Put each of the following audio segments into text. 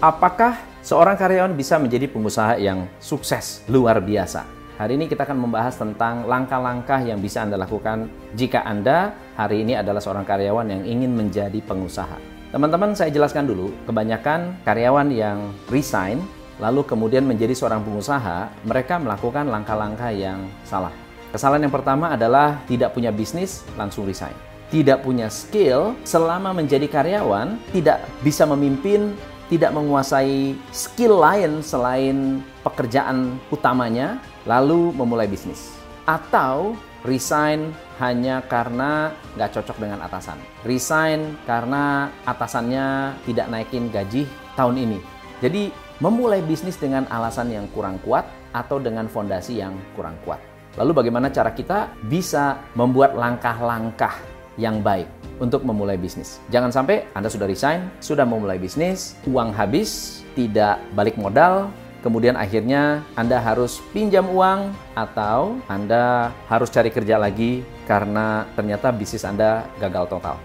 Apakah seorang karyawan bisa menjadi pengusaha yang sukses luar biasa? Hari ini kita akan membahas tentang langkah-langkah yang bisa Anda lakukan jika Anda hari ini adalah seorang karyawan yang ingin menjadi pengusaha. Teman-teman, saya jelaskan dulu, kebanyakan karyawan yang resign lalu kemudian menjadi seorang pengusaha, mereka melakukan langkah-langkah yang salah. Kesalahan yang pertama adalah tidak punya bisnis, langsung resign. Tidak punya skill selama menjadi karyawan, tidak bisa memimpin, tidak menguasai skill lain selain pekerjaan utamanya, lalu memulai bisnis. Atau resign hanya karena nggak cocok dengan atasan. Resign karena atasannya tidak naikin gaji tahun ini. Jadi memulai bisnis dengan alasan yang kurang kuat atau dengan fondasi yang kurang kuat. Lalu bagaimana cara kita bisa membuat langkah-langkah yang baik? untuk memulai bisnis. Jangan sampai Anda sudah resign, sudah memulai bisnis, uang habis, tidak balik modal, kemudian akhirnya Anda harus pinjam uang atau Anda harus cari kerja lagi karena ternyata bisnis Anda gagal total.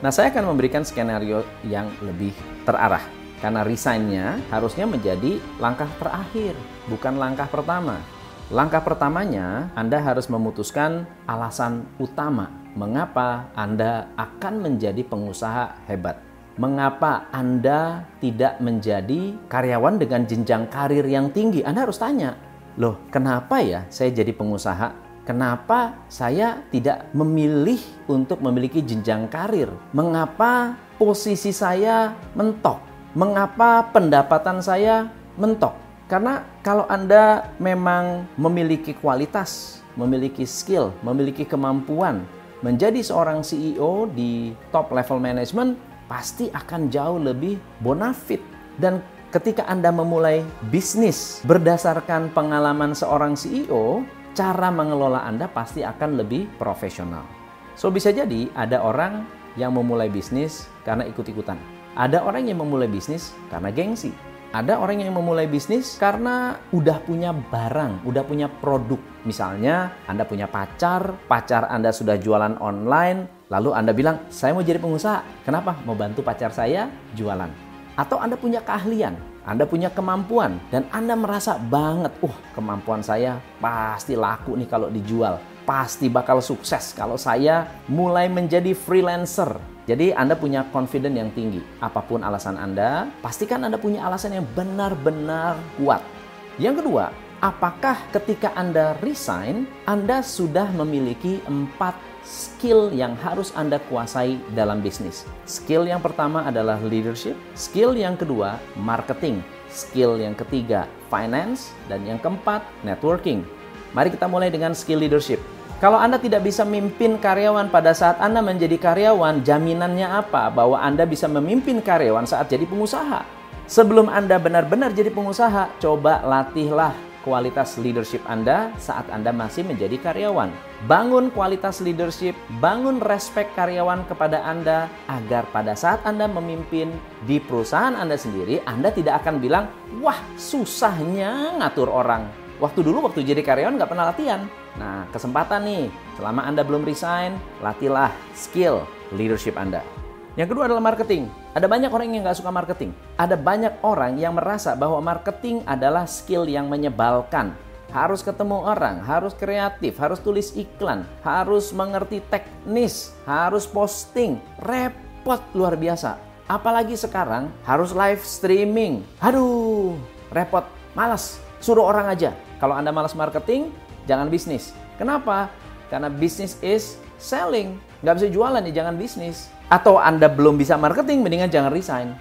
Nah, saya akan memberikan skenario yang lebih terarah. Karena resignnya harusnya menjadi langkah terakhir, bukan langkah pertama. Langkah pertamanya, Anda harus memutuskan alasan utama mengapa Anda akan menjadi pengusaha hebat. Mengapa Anda tidak menjadi karyawan dengan jenjang karir yang tinggi? Anda harus tanya, loh kenapa ya saya jadi pengusaha? Kenapa saya tidak memilih untuk memiliki jenjang karir? Mengapa posisi saya mentok? Mengapa pendapatan saya mentok? Karena kalau Anda memang memiliki kualitas, memiliki skill, memiliki kemampuan menjadi seorang CEO di top level management pasti akan jauh lebih bonafit dan ketika Anda memulai bisnis berdasarkan pengalaman seorang CEO, cara mengelola Anda pasti akan lebih profesional. So bisa jadi ada orang yang memulai bisnis karena ikut-ikutan. Ada orang yang memulai bisnis karena gengsi. Ada orang yang memulai bisnis karena udah punya barang, udah punya produk. Misalnya Anda punya pacar, pacar Anda sudah jualan online, lalu Anda bilang, saya mau jadi pengusaha. Kenapa? Mau bantu pacar saya jualan. Atau Anda punya keahlian, Anda punya kemampuan, dan Anda merasa banget, uh kemampuan saya pasti laku nih kalau dijual. Pasti bakal sukses kalau saya mulai menjadi freelancer jadi Anda punya confidence yang tinggi. Apa pun alasan Anda, pastikan Anda punya alasan yang benar-benar kuat. Yang kedua, apakah ketika Anda resign, Anda sudah memiliki empat skill yang harus Anda kuasai dalam bisnis. Skill yang pertama adalah leadership, skill yang kedua marketing, skill yang ketiga finance, dan yang keempat networking. Mari kita mulai dengan skill leadership. Kalau Anda tidak bisa memimpin karyawan pada saat Anda menjadi karyawan, jaminannya apa? Bahwa Anda bisa memimpin karyawan saat jadi pengusaha. Sebelum Anda benar-benar jadi pengusaha, coba latihlah kualitas leadership Anda saat Anda masih menjadi karyawan. Bangun kualitas leadership, bangun respect karyawan kepada Anda agar pada saat Anda memimpin di perusahaan Anda sendiri, Anda tidak akan bilang, wah susahnya ngatur orang. Waktu dulu waktu jadi karyawan nggak pernah latihan. Nah, kesempatan nih, selama Anda belum resign, latihlah skill leadership Anda. Yang kedua adalah marketing. Ada banyak orang yang nggak suka marketing. Ada banyak orang yang merasa bahwa marketing adalah skill yang menyebalkan. Harus ketemu orang, harus kreatif, harus tulis iklan, harus mengerti teknis, harus posting. Repot luar biasa. Apalagi sekarang harus live streaming. Aduh, repot, malas. Suruh orang aja. Kalau Anda malas marketing, jangan bisnis. Kenapa? Karena bisnis is selling. Nggak bisa jualan ya jangan bisnis. Atau Anda belum bisa marketing, mendingan jangan resign.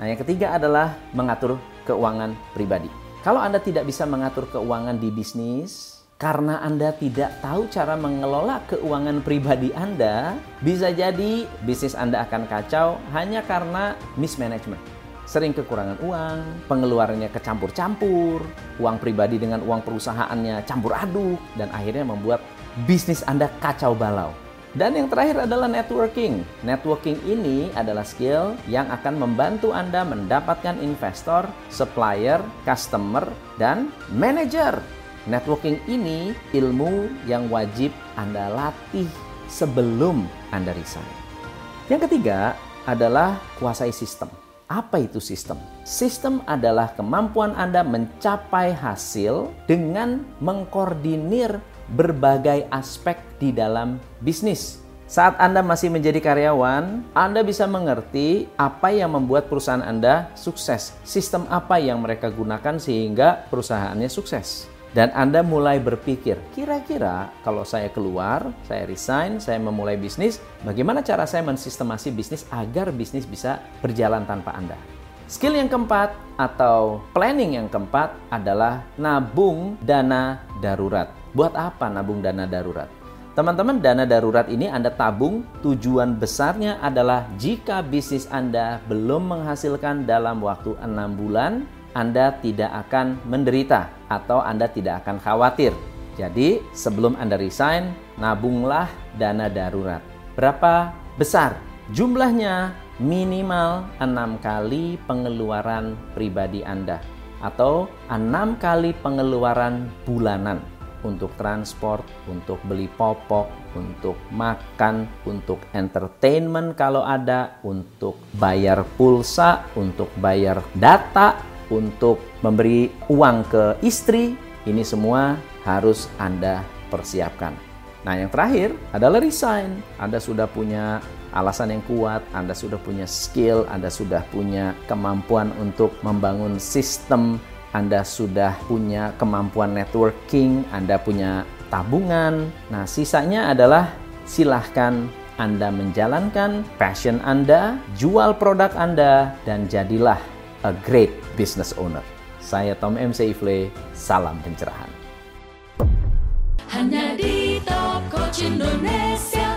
Nah yang ketiga adalah mengatur keuangan pribadi. Kalau Anda tidak bisa mengatur keuangan di bisnis, karena Anda tidak tahu cara mengelola keuangan pribadi Anda, bisa jadi bisnis Anda akan kacau hanya karena mismanagement sering kekurangan uang, pengeluarannya kecampur-campur, uang pribadi dengan uang perusahaannya campur aduk, dan akhirnya membuat bisnis Anda kacau balau. Dan yang terakhir adalah networking. Networking ini adalah skill yang akan membantu Anda mendapatkan investor, supplier, customer, dan manager. Networking ini ilmu yang wajib Anda latih sebelum Anda resign. Yang ketiga adalah kuasai sistem. Apa itu sistem? Sistem adalah kemampuan Anda mencapai hasil dengan mengkoordinir berbagai aspek di dalam bisnis. Saat Anda masih menjadi karyawan, Anda bisa mengerti apa yang membuat perusahaan Anda sukses. Sistem apa yang mereka gunakan sehingga perusahaannya sukses. Dan Anda mulai berpikir, kira-kira kalau saya keluar, saya resign, saya memulai bisnis, bagaimana cara saya mensistemasi bisnis agar bisnis bisa berjalan tanpa Anda? Skill yang keempat atau planning yang keempat adalah nabung dana darurat. Buat apa nabung dana darurat? Teman-teman, dana darurat ini Anda tabung, tujuan besarnya adalah jika bisnis Anda belum menghasilkan dalam waktu enam bulan, Anda tidak akan menderita atau Anda tidak akan khawatir. Jadi, sebelum Anda resign, nabunglah dana darurat. Berapa besar? Jumlahnya minimal enam kali pengeluaran pribadi Anda atau enam kali pengeluaran bulanan untuk transport, untuk beli popok, untuk makan, untuk entertainment kalau ada, untuk bayar pulsa, untuk bayar data, untuk memberi uang ke istri, ini semua harus Anda persiapkan. Nah, yang terakhir adalah resign. Anda sudah punya alasan yang kuat, Anda sudah punya skill, Anda sudah punya kemampuan untuk membangun sistem anda sudah punya kemampuan networking, Anda punya tabungan. Nah, sisanya adalah silahkan Anda menjalankan passion Anda, jual produk Anda, dan jadilah a great business owner. Saya Tom M. Seifle, salam pencerahan. Hanya di Top Coach Indonesia.